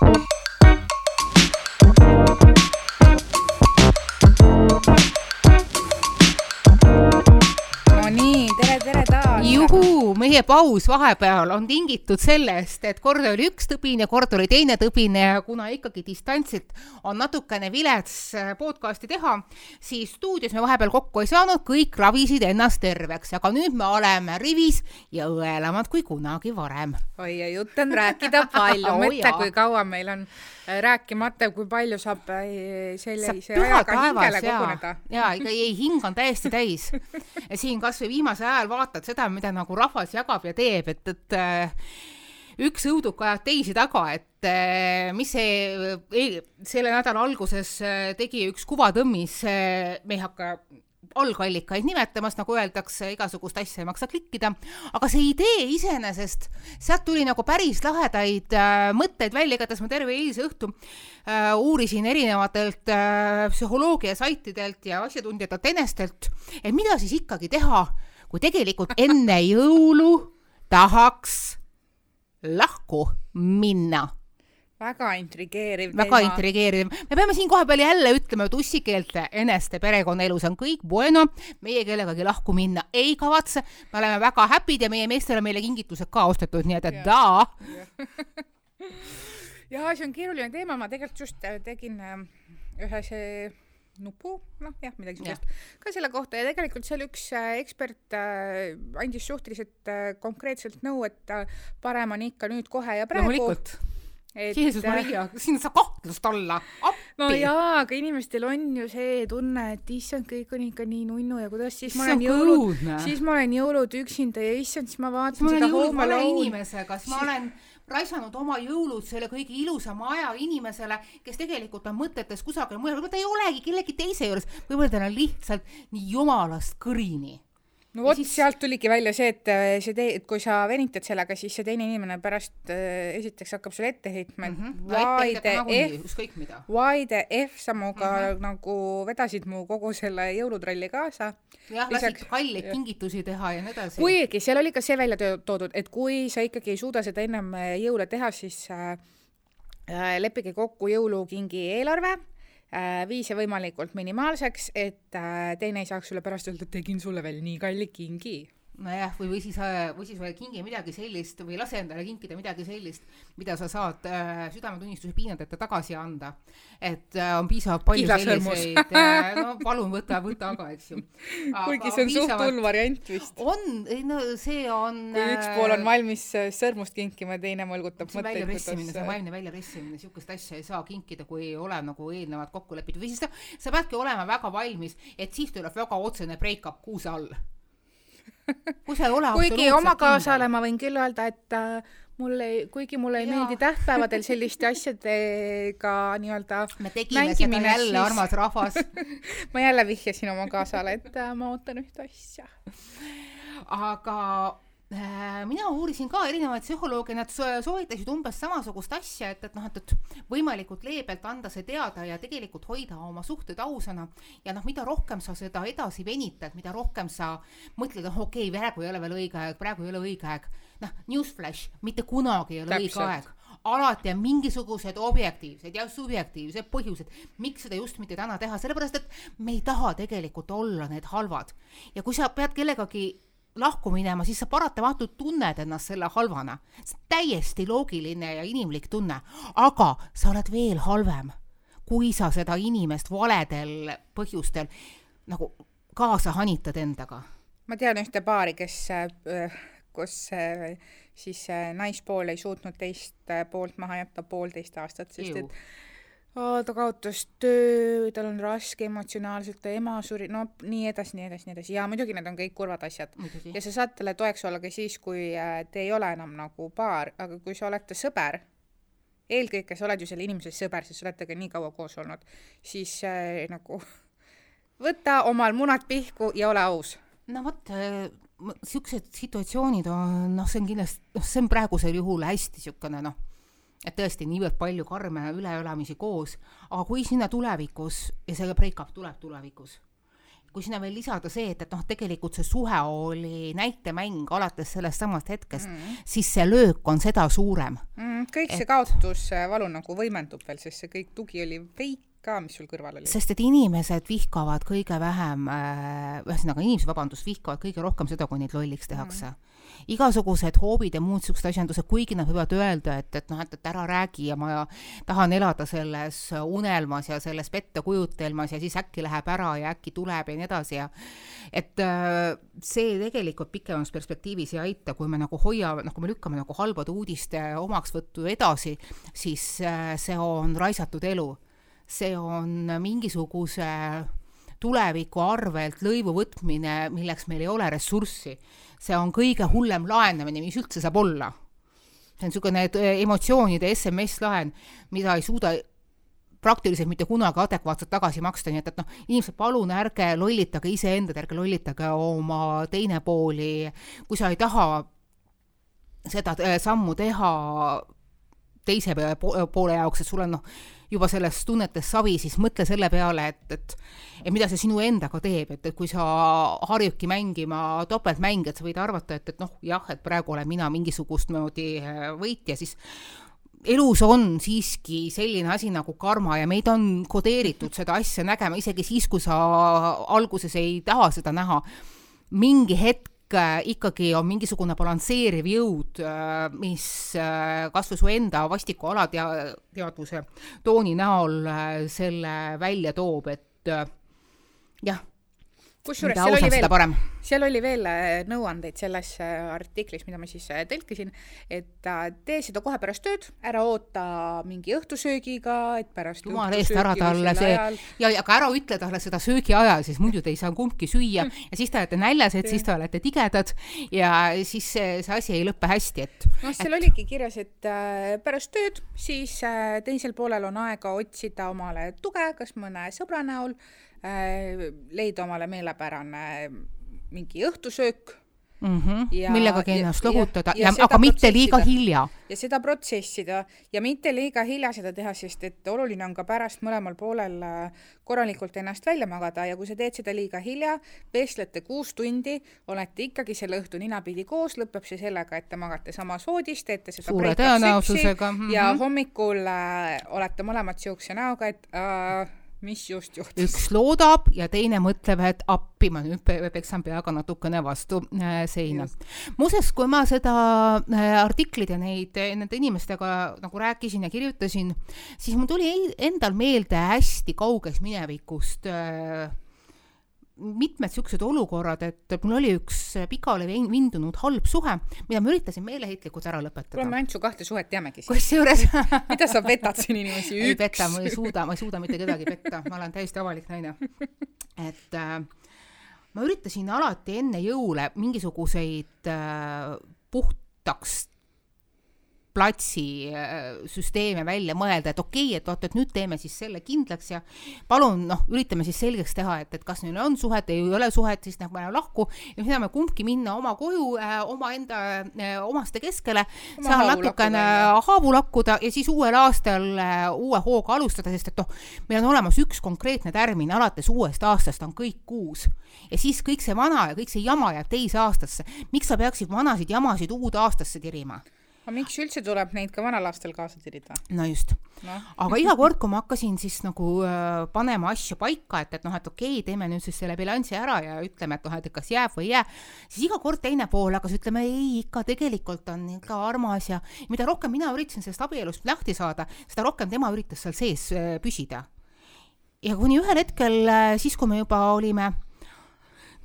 no nii, tere, tere taas. juhuu, meie paus vahepeal on tingitud sellest, et kord oli üks tõbine, kord oli teine tõbine ja kuna ikkagi distantsilt on natukene vilets äh, podcast'i teha, siis stuudios me vahepeal kokku ei saanud, kõik ravisid ennast terveks, aga nüüd me oleme rivis ja õelamad kui kunagi varem. oi, ja jutt on rääkida palju. Oo mõtle, kui kaua meil on rääkimata, kui palju saab äh, sellise püha ajaga hingele ja koguneda., ja ikka ei, hing on täiesti täis. siin kasvõi viimasel ajal vaatad seda, mida nagu rahvas jagab ja teeb, et, et äh, üks õuduk ajab teisi taga, et äh, mis see e, selle nädala alguses äh, tegi üks kuvatõmmis, me ei hakka algallikaid nimetamas, nagu öeldakse, igasugust asja ei maksa klikkida, aga see idee iseenesest, sealt tuli nagu päris lahedaid äh, mõtteid välja, igatahes ma terve eilse õhtu äh, uurisin erinevatelt äh, psühholoogia saitidelt ja asjatundjatelt enestelt, et mida siis ikkagi teha, kui tegelikult enne jõulu tahaks lahku minna väga intrigeeriv väga intrigeeriv. me peame siin kohapeal jälle ütlema, et ussikeelte eneste perekonnaelus on kõik bueno, meie kellegagi lahku minna ei kavatse, me oleme väga happy'd ja meie meestel on meile kingitused ka ostetud, nii et, et daa. jaa, see on keeruline teema, ma tegelikult just äh, tegin äh, ühe see nupu, noh jah, midagi Jah. sellist, ka selle kohta. Ja tegelikult seal üks äh, ekspert äh, andis suhteliselt äh, konkreetselt nõu, et äh, parem on ikka nüüd kohe ja praegu. loomulikult, et Jeesus äh, Maria, siin ei saa kahtlust olla, no appi. jaa, aga inimestel on ju see tunne, et issand, kõik on ikka nii nunnu ja kuidas siis ma olen jõulud, siis ma olen jõulud üksinda ja issand, siis ma vaatan ma olen seda Alone'i. inimesega, siis ma olen raisanud oma jõulud selle kõige ilusama aja inimesele, kes tegelikult on mõtetes kusagil mujal, võib-olla ta ei olegi kellegi teise juures, võib-olla tal on lihtsalt nii jumalast kõrini no vot siis- sealt tuligi välja see, et äh, see tee, et kui sa venitad sellega, siis see teine inimene pärast äh, esiteks hakkab sulle ette heitma, et mm. mm -hmm. why the F, why the F sa minuga mm. -hmm. nagu vedasid mu kogu selle jõulutralli kaasa. jah, lasid kalleid kingitusi teha ja nii edasi. kuigi seal oli ka see välja toodud, et kui sa ikkagi ei suuda seda ennem äh, jõule teha, siis äh, äh, leppige kokku jõulukingi eelarve äh,, vii see võimalikult minimaalseks, et äh, teine ei saaks sulle pärast öelda, et tegin sulle veel nii kalli kingi nojah, või, või siis, või siis kingi midagi sellist või lase endale kinkida midagi sellist, mida sa saad äh, südametunnistuse piinadeta tagasi anda. et äh, on piisavalt palju Kihlasõrmus. selliseid äh,, no palun võta, võta aga, eks ju. kuigi see on suht hull variant vist. on, ei no see on. kui üks pool on valmis äh, sõrmust kinkima ja teine mõlgutab mõtteid, väljapressimine, see on vaimne väljapressimine, sihukest asja ei saa kinkida, kui ei ole nagu eelnevalt kokku lepitud või siis sa, sa peadki olema väga valmis, et siis tuleb väga otsene break-up kuuse all. kui sa ei ole kuigi oma kaasale ma võin küll öelda, et äh, mulle kuigi mulle ei Jaa. meeldi tähtpäevadel selliste asjadega nii-öelda me tegime seda jälle, armas rahvas. ma jälle vihjasin oma kaasale, et äh, ma ootan ühte asja. aga mina uurisin ka erinevaid psühholooge, nad so- soovitasid umbes samasugust asja, et, et noh, et, et võimalikult leebelt anda see teada ja tegelikult hoida oma suhted ausana ja noh, mida rohkem sa seda edasi venitad, mida rohkem sa mõtled, et okei okay,, praegu ei ole veel õige aeg, praegu ei ole õige aeg, noh, newsflash, mitte kunagi ei ole õige Täpselt. aeg alati on mingisugused objektiivsed ja subjektiivsed põhjused, miks seda just mitte täna teha, sellepärast et me ei taha tegelikult olla need halvad. ja kui sa pead kellegagi lahku minema, siis sa paratamatult tunned ennast selle halvana. see on täiesti loogiline ja inimlik tunne, aga sa oled veel halvem, kui sa seda inimest valedel põhjustel nagu kaasa hanitad endaga. ma tean ühte paari, kes, kus äh, siis äh, naispool ei suutnud teist äh, poolt maha jätta poolteist aastat, sest et oo, ta kaotas töö, tal on raske emotsionaalselt, ta ema suri, no nii edasi, nii edasi, nii edasi ja muidugi need on kõik kurvad asjad. ja sa saad talle toeks olla ka siis, kui äh, te ei ole enam nagu paar, aga kui sa olete sõber, eelkõige sa oled ju selle inimese sõber, sest sa olete temaga nii kaua koos olnud, siis äh, nagu võta omal munad pihku ja ole aus. no vot, siuksed situatsioonid on, noh, see on kindlasti, noh, see on praegusel juhul hästi siukene noh, et tõesti niivõrd palju karme üleelamisi koos, aga kui sinna tulevikus ja see break-up tuleb tulevikus kui sinna veel lisada see, et, et noh, tegelikult see suhe oli näitemäng alates sellest samast hetkest mm, siis see löök on seda suurem mm,. kõik see et... kaotusvalu nagu võimendub veel, sest see kõik tugi oli veik ka, mis sul kõrval oli? sest et inimesed vihkavad kõige vähem äh,, ühesõnaga inimesed, vabandust, vihkavad kõige rohkem seda, kui neid lolliks tehakse mm. Igasugused hoobid ja muud siuksed asjandused, kuigi nad võivad öelda, et, et noh, et, et ära räägi ja ma tahan elada selles unelmas ja selles pettekujutelmas ja siis äkki läheb ära ja äkki tuleb ja nii edasi ja et äh, see tegelikult pikemas perspektiivis ei aita, kui me nagu hoiame, noh, kui me lükkame nagu halbade uudiste omaksvõttu edasi, siis äh, see on raisatud elu. see on mingisuguse tuleviku arvelt lõivu võtmine, milleks meil ei ole ressurssi see on kõige hullem laenamine, mis üldse saab olla. see on niisugune äh, emotsioonide SMS-laen, mida ei suuda praktiliselt mitte kunagi adekvaatselt tagasi maksta, nii et, et noh, inimesed, palun ärge lollitage iseendad, ärge lollitage oma teine pooli, kui sa ei taha seda äh, sammu teha teise poole jaoks, et sul on noh, juba sellest tunnetest savi, siis mõtle selle peale, et, et et mida see sinu endaga teeb, et, et kui sa harjudki mängima topeltmänge, et sa võid arvata, et, et noh, jah, et praegu olen mina mingisugust moodi äh, võitja, siis elus on siiski selline asi nagu karma ja meid on kodeeritud seda asja nägema isegi siis, kui sa alguses ei taha seda näha. mingi hetk Äh, ikkagi on mingisugune balansseeriv jõud, äh, mis äh, kas või su enda vastiku alateadvuse tooni näol selle välja toob, et jah kusjuures seal oli veel, seal oli veel äh, nõuandeid selles äh, artiklis, mida ma siis äh, tõlkisin, et tee seda kohe pärast tööd, ära oota mingi õhtusöögiga, et pärast jumala eest ära talle see ajal... ja, aga ära ütle talle seda söögiajal, siis muidu te ei saa kumbki süüa. Mm. ja siis te olete näljas, et siis te olete tigedad ja siis see, see asi ei lõpe hästi, et noh, seal et... oligi kirjas, et pärast tööd siis teisel poolel on aega otsida omale tuge, kas mõne sõbra näol Äh, leida omale meelepärane mingi õhtusöök mm. -hmm. Ja, millegagi ennast lohutada ja, ja, ja aga mitte liiga hilja. ja seda protsessida ja mitte liiga hilja seda teha, sest et oluline on ka pärast mõlemal poolel äh, korralikult ennast välja magada ja kui sa teed seda liiga hilja, vestlete kuus tundi, olete ikkagi selle õhtu ninapidi koos, lõpeb see sellega, et te magate samas voodis, teete seda suure tõenäosusega mm -hmm. ja hommikul äh, olete mõlemad siukse näoga, et äh, mis just juhtus? üks loodab ja teine mõtleb, et appi, ma nüüd peksan peaga natukene vastu äh, seina. muuseas, kui ma seda äh, artiklit ja neid, nende inimestega nagu rääkisin ja kirjutasin, siis mul tuli endal meelde hästi kaugest minevikust äh, mitmed niisugused olukorrad, et mul oli üks pikale vindunud halb suhe, mida ma üritasin meeleheitlikult ära lõpetada. kuule, me ainult su kahte suhet teamegi kusjuures mida sa petad siin inimesi? ei peta, ma ei suuda, ma ei suuda mitte kedagi petta, ma olen täiesti avalik naine. et äh, ma üritasin alati enne jõule mingisuguseid äh, puhtaks platsi äh, süsteeme välja mõelda, et okei okay,, et oot, et nüüd teeme siis selle kindlaks ja palun noh, üritame siis selgeks teha, et, et kas neil on suhet, ei ole suhet, siis nad panevad lahku ja me saame kumbki minna oma koju äh, omaenda äh, omaste keskele, seal natukene haavu lakkuda ja siis uuel aastal äh, uue hooga alustada, sest et noh, meil on olemas üks konkreetne tärmin, alates uuest aastast on kõik uus ja siis kõik see vana ja kõik see jama jääb teise aastasse. miks sa peaksid vanasid jamasid uude aastasse tirima? Aga miks üldse tuleb neid ka vanal aastal kaasa tirida? no just no.. aga iga kord, kui ma hakkasin siis nagu äh, panema asju paika, et, et noh, et okei okay,, teeme nüüd siis selle bilansi ära ja ütleme, et noh, et kas jääb või ei jää, siis iga kord teine pool hakkas ütlema ei, ikka tegelikult on ikka armas ja mida rohkem mina üritasin sellest abielust lahti saada, seda rohkem tema üritas seal sees äh, püsida. ja kuni ühel hetkel äh,, siis kui me juba olime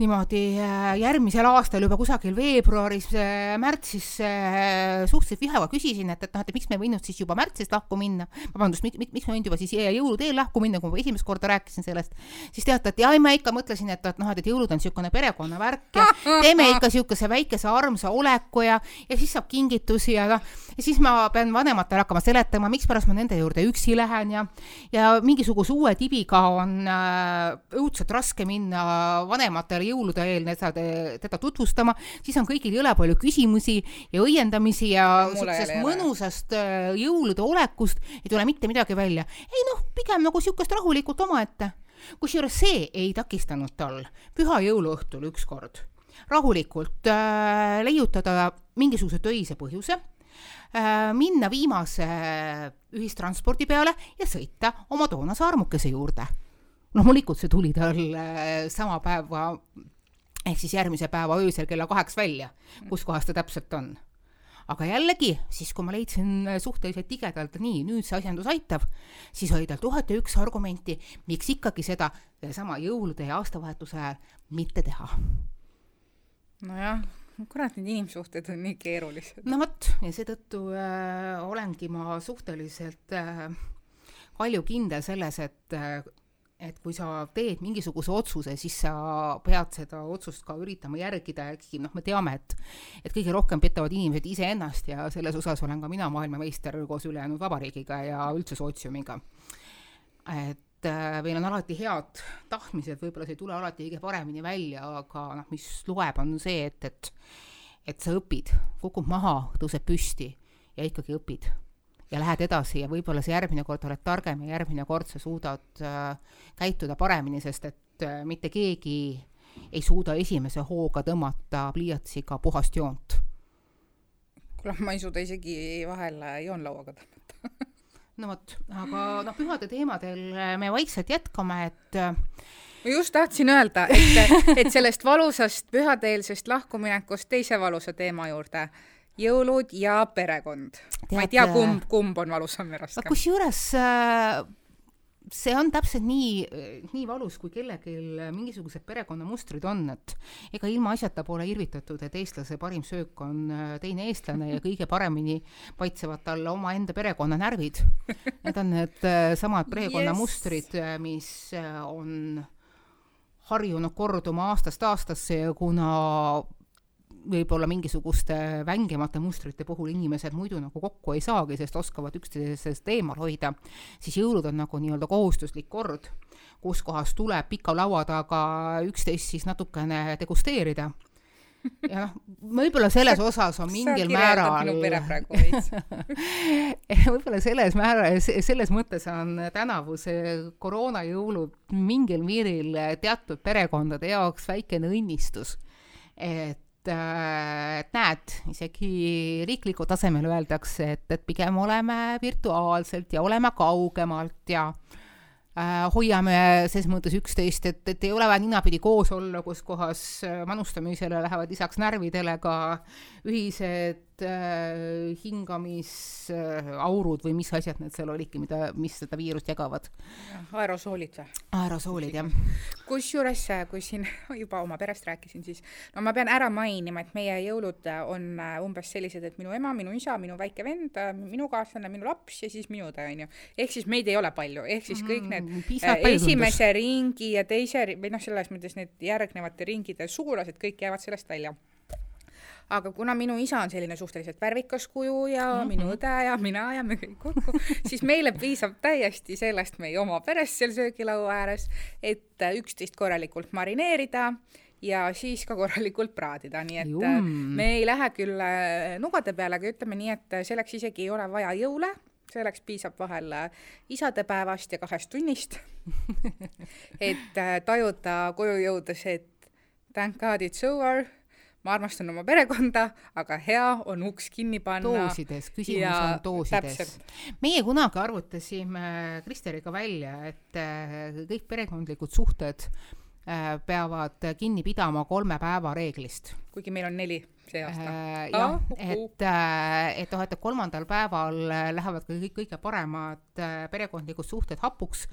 niimoodi äh, järgmisel aastal juba kusagil veebruaris, äh, märtsis äh, suhteliselt vihaga küsisin, et, et noh, et miks me ei võinud siis juba märtsis lahku minna, vabandust, miks, miks me ei võinud juba siis jõuluteel lahku minna, kui ma esimest korda rääkisin sellest, siis teatati, ai ma ikka mõtlesin, et, et noh, et jõulud on niisugune perekonnavärk ja teeme ikka niisuguse väikese armsa oleku ja, ja siis saab kingitusi ja noh, ja siis ma pean vanematele hakkama seletama, mikspärast ma nende juurde üksi lähen ja, ja mingisuguse uue tibiga on õudselt raske minna vanematele jõulude eel teda, teda tutvustama, siis on kõigil jõle palju küsimusi ja õiendamisi ja siuksest mõnusast äh, jõulude olekust ei tule mitte midagi välja. ei noh, pigem nagu siukest rahulikult omaette kusjuures see ei takistanud tal püha jõuluõhtul ükskord rahulikult äh, leiutada mingisuguse töise põhjuse minna viimase ühistranspordi peale ja sõita oma toonase armukese juurde. Loomulikult see tuli tal äh, sama päeva ehk siis järgmise päeva öösel kella kaheks välja, kus kohas ta täpselt on aga jällegi, siis kui ma leidsin suhteliselt tigedalt, nii, nüüd see asjandus aitab, siis oli tal tuhat ja üks argumenti, miks ikkagi seda sama jõulude ja aastavahetuse ajal mitte teha nojah, kurat, need inimsuhted on nii keerulised. no vot, ja seetõttu äh, olengi ma suhteliselt äh, palju kindel selles, et äh, et kui sa teed mingisuguse otsuse, siis sa pead seda otsust ka üritama järgida, ehkki noh, me teame, et et kõige rohkem petavad inimesed iseennast ja selles osas olen ka mina maailmameister koos ülejäänud vabariigiga ja üldse sootsiumiga. et äh, meil on alati head tahtmised, võib-olla see ei tule alati kõige paremini välja, aga noh, mis loeb, on see, et, et et sa õpid, kukud maha, tõused püsti ja ikkagi õpid ja lähed edasi ja võib-olla sa järgmine kord oled targem ja järgmine kord sa suudad äh, käituda paremini, sest et äh, mitte keegi ei suuda esimese hooga tõmmata pliiatsiga puhast joont. kuule, ma ei suuda isegi vahel joonlauaga tõmmata no vot, aga noh, pühade teemadel me vaikselt jätkame, et äh, ma just tahtsin öelda, et, et sellest valusast pühadeelsest lahkuminekust teise valusa teema juurde, jõulud ja perekond. ma ei tea, kumb, kumb on valusam ja raskem. kusjuures äh, see on täpselt nii, nii valus, kui kellelgi mingisugused perekonnamustrid on, et ega ilmaasjata pole irvitatud, et eestlase parim söök on äh, teine eestlane ja kõige paremini paitsevad talle omaenda perekonna närvid. Need on need äh, samad perekonnamustrid yes., mis on harjunud korduma aastast aastasse ja kuna võib-olla mingisuguste vängemate mustrite puhul inimesed muidu nagu kokku ei saagi, sest oskavad üksteisest eemal hoida, siis jõulud on nagu nii-öelda kohustuslik kord, kus kohas tuleb pika laua taga üksteist siis natukene degusteerida ja noh, võib-olla selles osas on mingil määral võib-olla selles määral, selles mõttes on tänavuse koroonajõulud mingil piiril teatud perekondade jaoks väikene õnnistus. et et näed, isegi riiklikul tasemel öeldakse, et, et pigem oleme virtuaalselt ja oleme kaugemalt ja äh, hoiame ses mõttes üksteist, et, et ei ole vaja ninapidi koos olla, kus kohas äh, manustamisele lähevad lisaks närvidele ka ühised äh, hingamisaurud või mis asjad need seal olidki, mida, mis seda viirust jagavad? aerosoolid või? aerosoolid, jah. kusjuures, kui siin juba oma perest rääkisin, siis no ma pean ära mainima, et meie jõulud on äh, umbes sellised, et minu ema, minu isa, minu väike vend, äh, minu kaaslane, minu laps ja siis minu õde, onju. ehk siis meid ei ole palju, ehk siis kõik need mm, äh, esimese ringi ja teise või noh, selles mõttes need järgnevate ringide sugulased kõik jäävad sellest välja aga kuna minu isa on selline suhteliselt värvikas kuju ja mm -hmm. minu õde ja mina ja me kõik kokku, siis meile piisab täiesti sellest meie oma perest seal söögilaua ääres, et äh, üksteist korralikult marineerida ja siis ka korralikult praadida, nii et äh, Jum. me ei lähe küll äh, nugade peale, aga ütleme nii, et selleks isegi ei ole vaja jõule, selleks piisab vahel isadepäevast ja kahest tunnist et tajuda koju jõudes, et thank god it's over ma armastan oma perekonda, aga hea on uks kinni panna. doosides, küsimus ja on doosides. meie kunagi arvutasime Kristeriga välja, et äh, kõik perekondlikud suhted äh, peavad kinni pidama kolme päeva reeglist. kuigi meil on neli see aasta äh,. jah uh, -huh. et, et noh, et kolmandal päeval lähevad ka kõik kõige paremad perekondlikud suhted hapuks,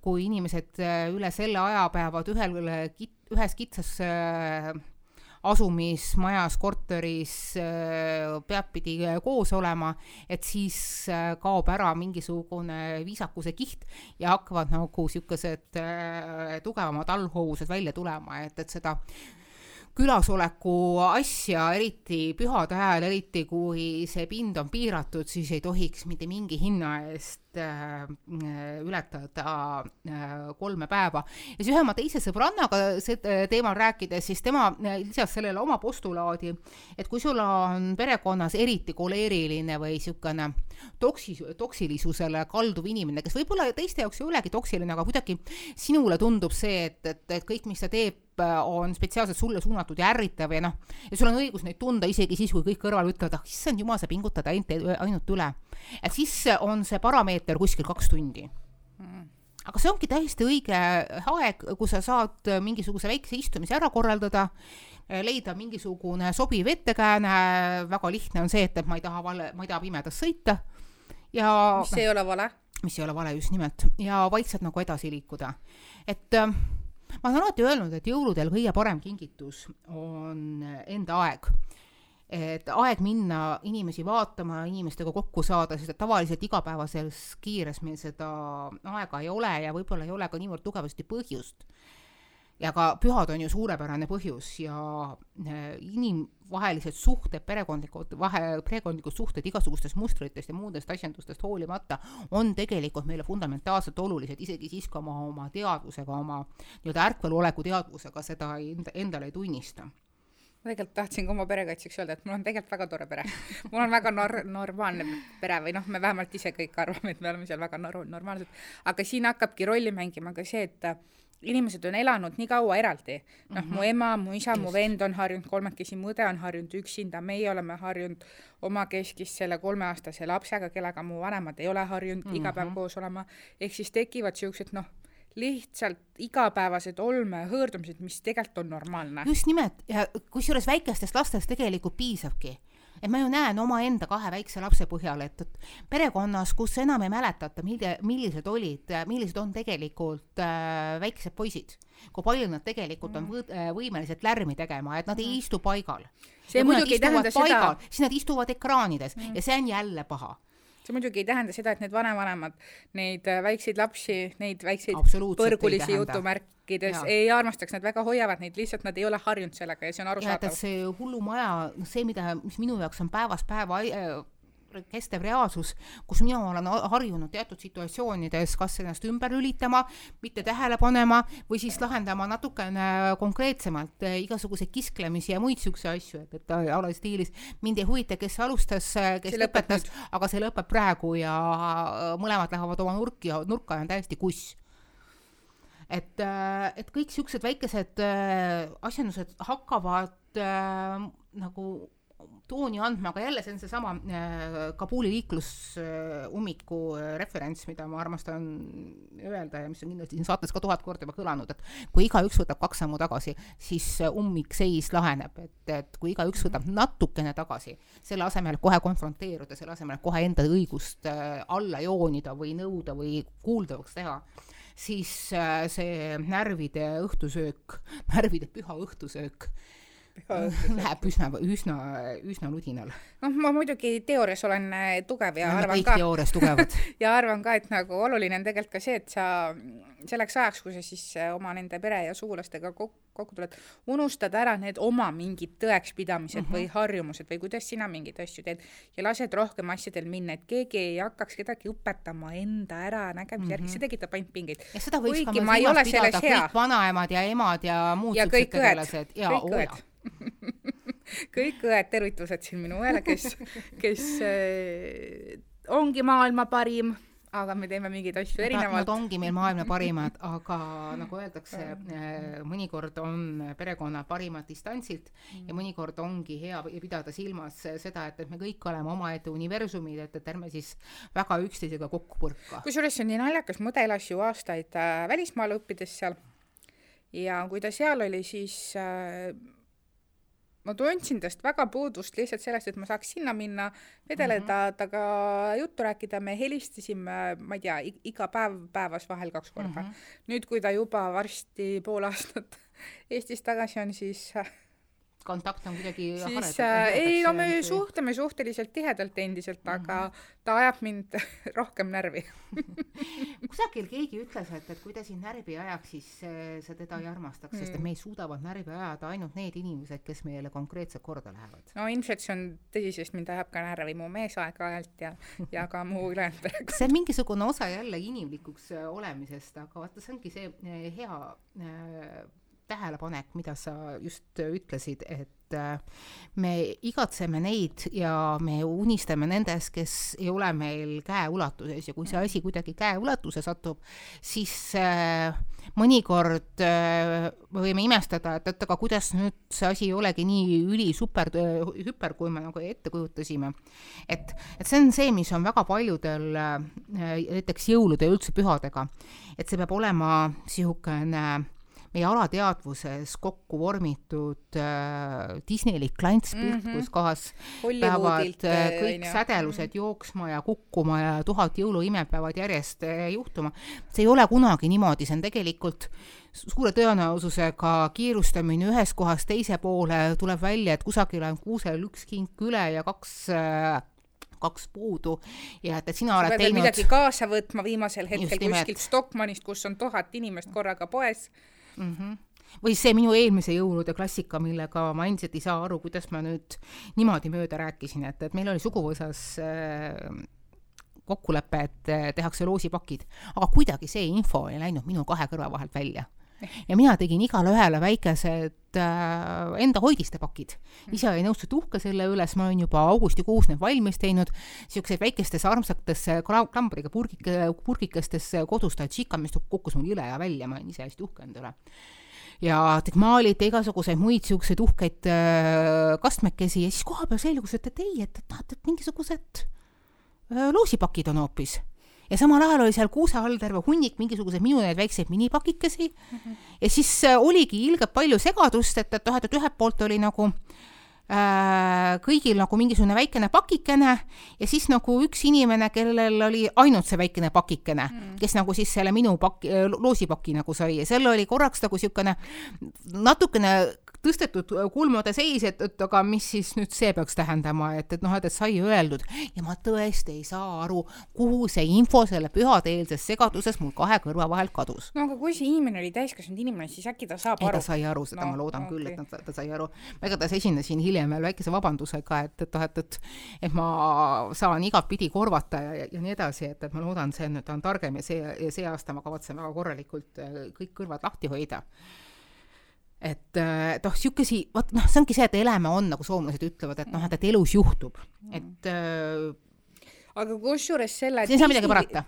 kui inimesed üle selle aja peavad ühel, ühes kitsas äh, asumismajas, korteris äh, peadpidi äh, koos olema, et siis äh, kaob ära mingisugune viisakuse kiht ja hakkavad nagu niisugused tugevamad allhoovused välja tulema, et, et seda külasoleku asja, eriti pühade ajal, eriti kui see pind on piiratud, siis ei tohiks mitte mingi hinna eest äh, ületada äh, kolme päeva. ja siis ühe oma teise sõbrannaga see teemal rääkides, siis tema äh, lisas sellele oma postulaadi, et kui sul on perekonnas eriti koleeriline või niisugune äh, toksi-, toksilisusele kalduv inimene, kes võib-olla teiste jaoks ei olegi toksiline, aga kuidagi sinule tundub see, et, et, et kõik, mis ta teeb, on spetsiaalselt sulle suunatud ja ärritav ja noh, ja sul on õigus neid tunda isegi siis, kui kõik kõrval ütlevad, ah issand jumal, sa pingutad ainult, ainult üle. et siis on see parameeter kuskil kaks tundi. Mm. Aga see ongi täiesti õige aeg, kus sa saad mingisuguse väikse istumise ära korraldada, leida mingisugune sobiv ettekääne, väga lihtne on see, et, et ma ei taha vale, ma ei taha pimedas sõita ja mis ei ole vale. mis ei ole vale, just nimelt, ja vaikselt nagu edasi liikuda. et äh, ma olen alati öelnud, et jõuludel kõige parem kingitus on enda aeg et aeg minna inimesi vaatama, inimestega kokku saada, sest et tavaliselt igapäevases kiires meil seda aega ei ole ja võib-olla ei ole ka niivõrd tugevasti põhjust. Ja ka pühad on ju suurepärane põhjus ja äh, inimvahelised suhted, perekondlikud, vahe, perekondlikud suhted igasugustest mustritest ja muudest asjandustest hoolimata on tegelikult meile fundamentaalselt olulised, isegi siis, kui oma, oma teadvusega, oma nii-öelda ärkveloleku teadvusega seda enda, endale ei tunnista ma tegelikult tahtsin ka oma pere kaitseks öelda, et mul on tegelikult väga tore pere. mul on väga nor-, normaalne pere või noh, me vähemalt ise kõik arvame, et me oleme seal väga nor-, normaalsed, aga siin hakkabki rolli mängima ka see, et inimesed on elanud nii kaua eraldi, noh mm -hmm. mu ema, mu isa, mu vend on harjunud kolmekesi, mu õde on harjunud üksinda, meie oleme harjunud omakeskis selle kolmeaastase lapsega, kellega mu vanemad ei ole harjunud mm -hmm. iga päev koos olema, ehk siis tekivad niisugused noh, lihtsalt igapäevased olmehõõrdumised, mis tegelikult on normaalne. just nimelt ja kusjuures väikestest lastest tegelikult piisabki et ma ju näen omaenda kahe väikse lapse põhjal, et, et perekonnas, kus enam ei mäletata, mille, millised olid, millised on tegelikult äh, väiksed poisid, kui palju nad tegelikult on võ, äh, võimelised lärmi tegema, et nad ei mm. istu paigal. see muidugi ei tähenda seda. siis nad istuvad ekraanides mm. ja see on jälle paha see muidugi ei tähenda seda, et need vanavanemad neid äh, väikseid lapsi, neid väikseid põrgulisi jutumärkides ja. ei armastaks, nad väga hoiavad neid, lihtsalt nad ei ole harjunud sellega ja see on arusaadav. see hullumaja, see, mida, mis minu jaoks on päevast päeva äh, kestev reaalsus, kus mina olen harjunud teatud situatsioonides kas ennast ümber lülitama, mitte tähele panema või siis lahendama natukene konkreetsemalt eh, igasuguseid kisklemisi ja muid siukseid asju, et, et a la stiilis. Mind ei huvita, kes alustas, kes see lõpetas, aga see lõpeb praegu ja mõlemad lähevad oma nurki ja nurka ja on täiesti kuss. Et, eh, et kõik siuksed väikesed äh, asjandused hakkavad äh, nagu tooni andma, aga jälle see on seesama äh, Kabuli liiklusummiku äh, referents, mida ma armastan öelda ja mis on kindlasti siin saates ka tuhat korda juba kõlanud, et kui igaüks võtab kaks sammu tagasi, siis ummikseis laheneb, et, et kui igaüks võtab natukene tagasi, selle asemel kohe konfronteeruda, selle asemel kohe enda õigust äh, alla joonida või nõuda või kuuldavaks teha siis see närvide õhtusöök, närvide püha õhtusöök läheb üsna, üsna, üsna nudinal. noh, ma muidugi teoorias olen äh, tugev ja no, arvan ka teoorias tugevad ja arvan ka, et nagu oluline on tegelikult ka see, et sa selleks ajaks, kui sa siis äh, oma nende pere ja sugulastega kokku, kokku tuled, unustad ära need oma mingid tõekspidamised mm -hmm. või mhm. harjumused või kuidas sina mingeid asju teed ja lased rohkem asjadel minna, et keegi ei hakkaks kedagi õpetama enda äranägemise mm -hmm. järgi, see tekitab ainult pingeid. ja seda võiks ka silmas pidada kõik vanaemad ja emad ja muud ja kõik õed, kõik õed kõik õed tervitused siin minu õele, kes, kes äh, ongi maailma parim, aga me teeme mingeid asju erinevalt. Nad ongi meil maailma parimad, aga nagu öeldakse, äh, mõnikord on perekonna parimad distantsilt ja mõnikord ongi hea pidada silmas seda, et, et me kõik oleme omaette universumid, et, et ärme siis väga üksteisega kokku põrka. kusjuures see on nii naljakas, õde elas ju aastaid äh, välismaal õppides seal ja kui ta seal oli, siis äh, ma tundsin tast väga puudust lihtsalt sellest, et ma saaks sinna minna, vedeleda mm, -hmm. temaga juttu rääkida, me helistasime, ma ei tea, iga päev päevas vahel kaks korda mm. -hmm. nüüd, kui ta juba varsti pool aastat Eestis tagasi on, siis kontakt on kuidagi siis äh, ei, no me suhtleme suhteliselt tihedalt endiselt mm, -hmm. aga mhm. ta ajab mind rohkem närvi kusagil keegi ütles, et, et kui ta sind närvi ajaks, siis äh, sa teda ei armastaks mm., sest et meil suudavad närvi ajada ainult need inimesed, kes meile konkreetselt korda lähevad. no ilmselt see on tõsi, sest mind ajab ka närvi mu mees aeg-ajalt ja, ja ka mu ülejäänud perekond. see on mingisugune osa jälle inimlikuks äh, olemisest, aga vaata, see ongi see hea äh, tähelepanek, mida sa just ütlesid, et äh, me igatseme neid ja me unistame nendest, kes ei ole meil käeulatuses ja kui see asi kuidagi käeulatuse satub, siis äh, mõnikord äh, me võime imestada, et oot, aga kuidas nüüd see asi ei olegi nii ülisuper, hüper, kui me nagu ette kujutasime. et, et see on see, mis on väga paljudel näiteks jõulude ja üldse pühadega, et see peab olema niisugune meie alateadvuses kokku vormitud äh, Disneylik klantspilt mm, -hmm. kus kohas peavad äh, kõik ja. sädelused -hmm. jooksma ja kukkuma ja tuhat jõuluimet peavad järjest äh, juhtuma. see ei ole kunagi niimoodi, see on tegelikult suure tõenäosusega kiirustamine ühest kohast teise poole, tuleb välja, et kusagil on kuusel üks kink üle ja kaks äh, kaks puudu ja et, et sina sa oled teinud midagi kaasa võtma viimasel hetkel kuskilt Stockmannist, kus on tuhat inimest korraga poes mm. -hmm või see minu eelmise jõulude klassika, millega ma endiselt ei saa aru, kuidas ma nüüd niimoodi mööda rääkisin, et, et meil oli suguvõsas äh, kokkulepe, et äh, tehakse loosipakid, aga kuidagi see info ei läinud minu kahe kõrva vahelt välja ja mina tegin igale ühele väikesed äh, enda hoidiste pakid. ise olin õudselt uhke selle üle, sest ma olin juba augustikuus need valmis teinud, siukseid väikestes armsatesse klambriga purgike, purgikestesse kodus tadžika, mis kukkus mul jõle ja välja, ma olin ise hästi uhke enda üle ja maaliti igasuguseid muid siukseid uhkeid äh, kastmekesi ja siis kohapeal selgus, et, et ei, et, et, et mingisugused äh, loosipakid on hoopis ja samal ajal oli seal kuuse all terve hunnik mingisuguseid minu neid väikseid minipakikesi mm. -hmm. ja siis äh, oligi ilgelt palju segadust, et, et noh, et ühelt poolt oli nagu äh, kõigil nagu mingisugune väikene pakikene ja siis nagu üks inimene, kellel oli ainult see väikene pakikene mm, kes nagu siis selle minu paki, loosipaki nagu sai ja seal oli korraks nagu niisugune natukene tõstetud kulmude seis, et, et aga mis siis nüüd see peaks tähendama, et, et noh, et, et sai öeldud ja ma tõesti ei saa aru, kuhu see info selle pühadeelses segaduses mul kahe kõrva vahelt kadus. no aga kui see inimene oli täiskasvanud inimene, siis äkki ta saab aru? ta sai aru, seda no, ma loodan okay. küll, et ta, ta sai aru. igatahes esinesin hiljem veel väikese vabandusega, et, et noh, et, et et ma saan igatpidi korvata ja, ja, ja nii edasi, et, et ma loodan, see nüüd on targem ja see, see aasta ma kavatsen väga korralikult äh, kõik kõrvad lahti hoida et, äh, et noh, niisugusi, vot noh, see ongi see, et eleme on, nagu soomlased ütlevad, et noh, et, et elus juhtub, et äh, aga kusjuures selle Disney,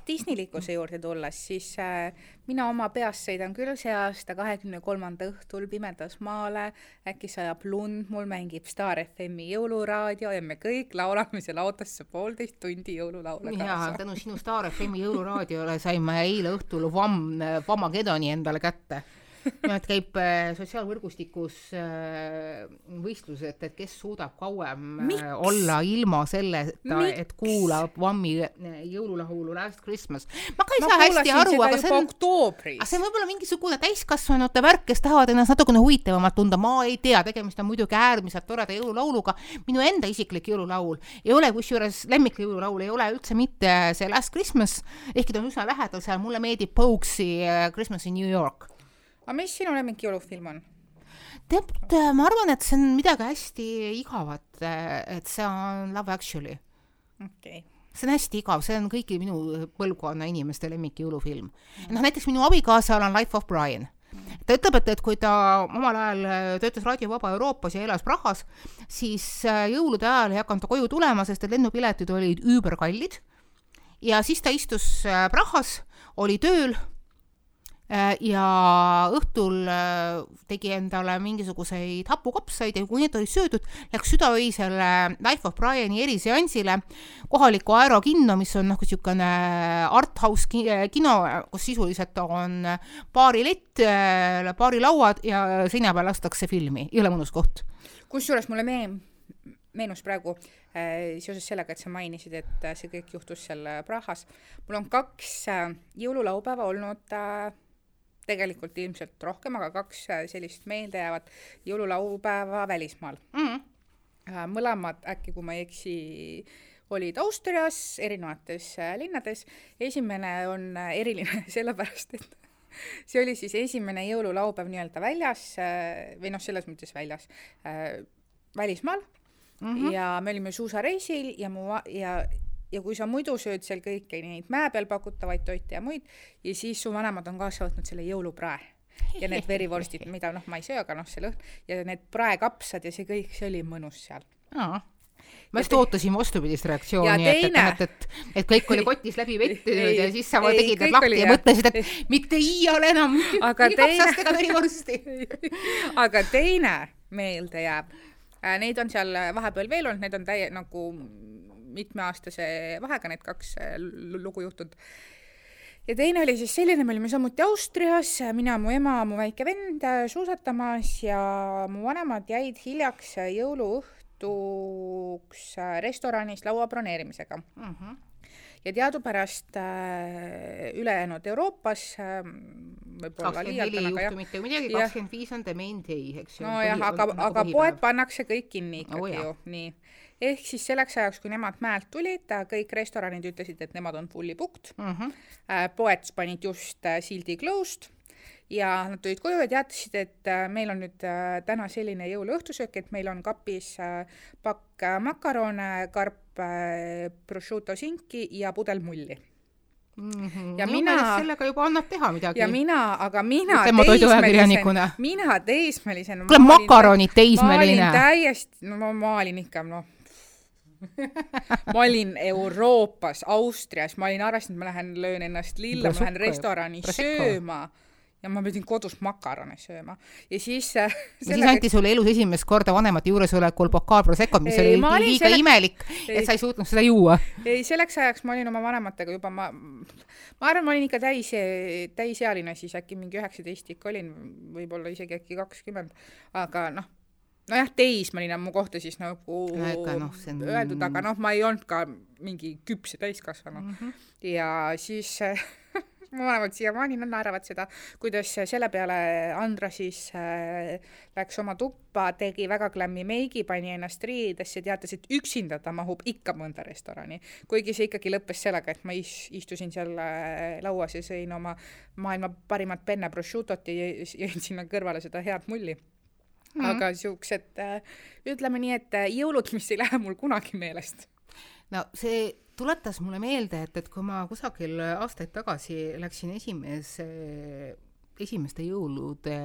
Disneylikkuse juurde tulles, siis äh, mina oma peas sõidan küll see aasta kahekümne kolmanda õhtul pimedas maale, äkki sajab lund, mul mängib Star FM-i jõuluraadio ja me kõik laulame seal autos poolteist tundi jõululaule kaasa. jaa, tänu sinu Star FM-i jõuluraadiole sain ma eile õhtul Vam, Vamagedoni endale kätte nimelt käib äh, sotsiaalvõrgustikus äh, võistlus, et, et kes suudab kauem äh, Miks? olla ilma selleta, et kuulab Vammi jõululaulu Last Christmas. ma ka ei ma saa hästi aru, aga see on, aga see on võib-olla mingisugune täiskasvanute värk, kes tahavad ennast natukene huvitavamalt tunda, ma ei tea, tegemist on muidugi äärmiselt toreda jõululauluga. minu enda isiklik jõululaul ei ole kusjuures lemmik jõululaul ei ole üldse mitte see Last Christmas, ehkki ta on üsna lähedal seal, mulle meeldib Pokes'i Christmas in New York aga mis sinu lemmik jõulufilm on? tead, ma arvan, et see on midagi hästi igavat, et see on Love Actually. okei okay see on hästi igav, see on kõigi minu põlvkonna inimeste lemmik jõulufilm mm.. noh, näiteks minu abikaasal on Life of Brian ta ütleb, et, et kui ta omal ajal töötas Raadio Vaba Euroopas ja elas Prahas, siis äh, jõulude ajal ei hakanud ta koju tulema, sest et lennupiletid olid üüberkallid. ja siis ta istus äh, Prahas, oli tööl ja õhtul äh, tegi endale mingisuguseid hapukapsaid ja kui need olid söödud, läks südaöisele Life of Briani eriseansile kohalikku aerokinno, mis on noh, niisugune art house kino, kus sisuliselt on baarilett, baarilauad ja seina peal lastakse filmi, jõle mõnus koht. kusjuures mulle meen-, meenus praegu äh, seoses sellega, et sa mainisid, et äh, see kõik juhtus seal Prahas. mul on kaks äh, jõululaupäeva olnud äh, tegelikult ilmselt rohkem, aga kaks äh, sellist meeldejäävat jõululaupäeva välismaal mm. mõlemad äkki, kui ma ei eksi, olid Austrias erinevates äh, linnades. esimene on eriline sellepärast, et see oli siis esimene jõululaupäev nii-öelda väljas või noh, selles mõttes väljas välismaal mm. -hmm. ja me olime suusareisil ja mu ja ja kui sa muidu sööd seal kõiki neid mäe peal pakutavaid toite ja muid ja siis su vanemad on kaasa võtnud selle jõuluprae ja need verivorstid, mida noh, ma ei söö, aga noh, see lõhn ja need praekapsad ja see kõik, see oli mõnus seal. ma just ootasin vastupidist reaktsiooni, et, et, et, et, et kõik oli kotis läbi vettinud ja siis sa tegid need lahti ja mõtlesid, et mitte iial enam aga teine, verivorsti aga teine meelde jääb äh,. Neid on seal vahepeal veel olnud, need on täie nagu mitmeaastase vahega need kaks äh, lugu juhtunud ja teine oli siis selline, me olime samuti Austrias, mina, mu ema, mu väike vend äh, suusatamas ja mu vanemad jäid hiljaks jõuluõhtuks äh, restoranis laua broneerimisega mm. -hmm ja teadupärast äh, ülejäänud Euroopas äh, võib-olla liialdan, aga jah. mitte midagi, kakskümmend viis on the main day, eks ju. nojah, aga, nagu aga poed pannakse kõik kinni ikkagi oh, ju, nii ehk siis selleks ajaks, kui nemad mäelt tulid, kõik restoranid ütlesid, et nemad on fully booked mm. -hmm. poed panid just äh, sildi closed ja nad tulid koju ja teatasid, et äh, meil on nüüd täna selline jõuluõhtusöök, et meil on kapis pakk makarone, karp prosciutto sinki ja pudel mulli mm. -hmm. ja mina. sellega juba annab teha midagi. ja mina, aga mina teismelisena, mina teismelisena. kuule, makaronid teismeline. ma olin täiesti, no ma olin ikka noh ma olin Euroopas, Austrias, ma olin arvestanud, ma lähen löön ennast lilla, ma lähen restorani Prosecco. sööma. Ja ma pidin kodus makarone sööma. Ja siis äh, ja siis anti sulle elus esimest korda vanemate juuresolekul bokaal Proseccot, mis ei, oli liiga selleks... imelik, et sa ei. suutnud seda juua. ei, selleks ajaks ma olin oma vanematega juba, ma, ma arvan, ma olin ikka täis, täisealine siis äkki mingi üheksateist ikka olin, võib-olla isegi äkki kakskümmend, aga noh nojah, teismeline on mu kohta siis nagu no, no, on... öeldud, aga noh, ma ei olnud ka mingi küps ja täiskasvanu mm. -hmm. ja siis mu vanemad siiamaani naeravad seda, kuidas selle peale Andra siis äh, läks oma tuppa, tegi väga klämmi meigi, pani ennast riidesse, teatas, et üksinda ta mahub ikka mõnda restorani. kuigi see ikkagi lõppes sellega, et ma is, istusin seal äh, lauas ja sõin oma maailma parimat penne prosciutot ja jõin sinna kõrvale seda head mulli mm. -hmm. aga siuksed, äh, ütleme nii, et äh, jõulud, mis ei lähe mul kunagi meelest. no see tuletas mulle meelde, et, et kui ma kusagil aastaid tagasi läksin esimese, esimeste jõulude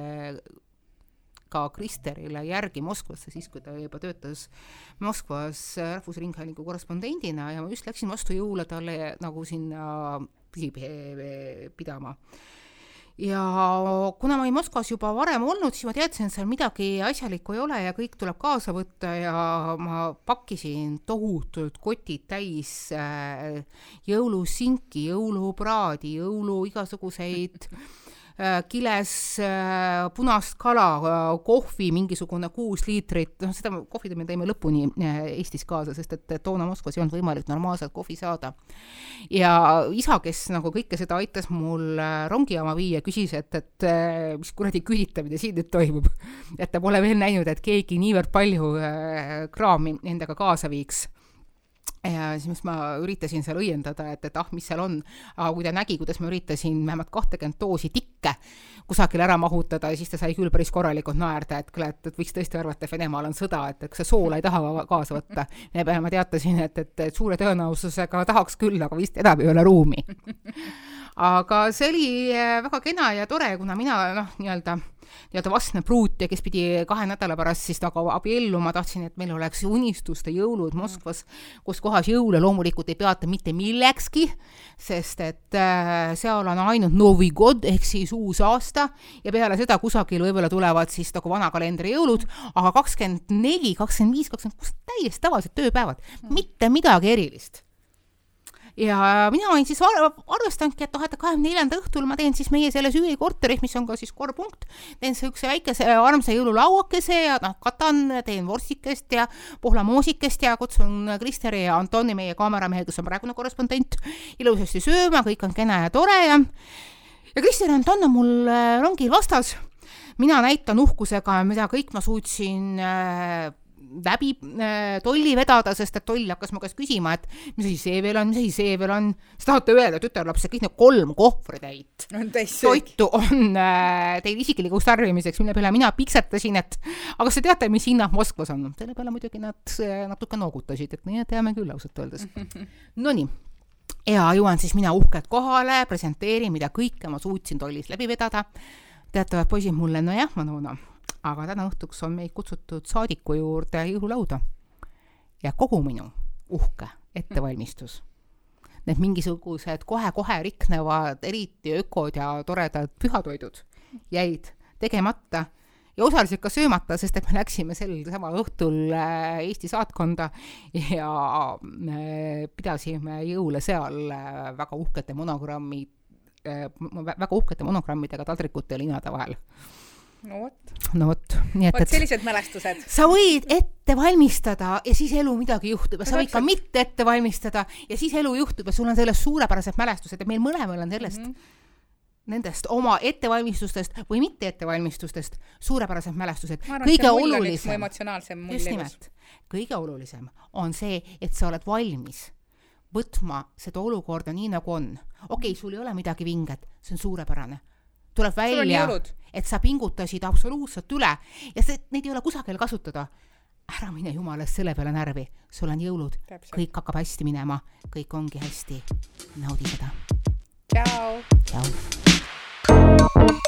ka Kristerile järgi Moskvasse, siis kui ta juba töötas Moskvas Rahvusringhäälingu korrespondendina ja ma just läksin vastu jõule talle nagu sinna pidama ja kuna ma olin Moskvas juba varem olnud, siis ma teadsin, et seal midagi asjalikku ei ole ja kõik tuleb kaasa võtta ja ma pakkisin tohutult kotid täis äh, jõulusinki, jõulupraadi, jõulu igasuguseid kiles äh, punast kala, äh, kohvi mingisugune kuus liitrit, noh seda kohvi me tõime lõpuni Eestis kaasa, sest et toona Moskvas ei olnud võimalik normaalselt kohvi saada. ja isa, kes nagu kõike seda aitas mul rongijaama viia, küsis, et, et mis kuradi küüditamine siin nüüd toimub. et ta pole veel näinud, et keegi niivõrd palju kraami endaga kaasa viiks siis ma üritasin seal õiendada, et, et ah, mis seal on, aga kui ta nägi, kuidas ma üritasin vähemalt kahtekümmet doosi tikke kusagile ära mahutada, siis ta sai küll päris korralikult naerda, et kuule, et, et võiks tõesti arvata, et Venemaal on sõda, et kas sa soola ei taha kaasa võtta. ma teatasin, et, et, et suure tõenäosusega tahaks küll, aga vist enam ei ole ruumi. aga see oli eh, väga kena ja tore, kuna mina noh, nii-öelda nii-öelda vastne pruut ja kes pidi kahe nädala pärast siis nagu abielluma, tahtsin, et meil oleks unistuste jõulud Moskvas, kus kohas jõule loomulikult ei peata mitte millekski, sest et äh, seal on ainult Novi God ehk siis uus aasta ja peale seda kusagil võib-olla tulevad siis nagu vana kalendri jõulud, aga kakskümmend neli, kakskümmend viis, kakskümmend kuus, täiesti tavalised tööpäevad, mitte midagi erilist ja mina olin siis ar arvestanudki, et noh, et kahekümne neljanda õhtul ma teen siis meie selles üürikorteris, mis on ka siis korrpunkt, teen siukse väikese armsa jõululauakese ja noh, katan, teen vorstikest ja pohlamoosikest ja kutsun Kristeri ja Antoni, meie kaameramehe, kes on praegune korrespondent, ilusasti sööma, kõik on kena ja tore ja ja Krister ja Anton on mul äh, rongil vastas. Mina näitan uhkusega, mida kõik ma suutsin äh, läbi äh, tolli vedada, sest et toll hakkas mu käest küsima, et mis asi see veel on, mis asi see veel on. siis tahate öelda, tütarlaps, et kõik need kolm kohvritäit toitu on äh, teil isiklikuks tarbimiseks, mille peale mina piksatasin, et aga kas te teate, mis hinnad Moskvas on? selle peale muidugi nad äh, natuke noogutasid, et et teame küll ausalt öeldes. Nonii ja jõuan siis mina uhkelt kohale, presenteerin, mida kõike ma suutsin tollis läbi vedada teatavad poisid mulle, nojah, Manona, aga täna õhtuks on meid kutsutud saadiku juurde jõululauda. ja kogu minu uhke ettevalmistus, need mingisugused kohe-kohe riknevad, eriti ökod ja toredad pühatoidud jäid tegemata ja osaliselt ka söömata, sest et me läksime sel samal õhtul äh, Eesti saatkonda ja äh, pidasime jõule seal äh, väga uhkete monogrammi, väga uhkete monogrammidega taldrikute linade vahel no vot. no vot, nii et, et sellised mälestused. sa võid ette valmistada ja siis elu midagi juhtub ja sa võid ka mitte ette valmistada ja siis elu juhtub ja sul on sellest suurepärased mälestused ja meil mõlemal on sellest mm, -hmm nendest oma ettevalmistustest või mitte ettevalmistustest suurepärased mälestused. kõige olulisem, just nimelt, kõige olulisem on see, et sa oled valmis võtma seda olukorda nii, nagu on. okei okay,, sul ei ole midagi vinget, see on suurepärane. Tuleb välja, et sa pingutasid absoluutselt üle ja see, neid ei ole kusagil kasutada. ära mine jumala eest selle peale närvi, sul on jõulud, kõik hakkab hästi minema, kõik ongi hästi. naudi seda. tšau. tšau.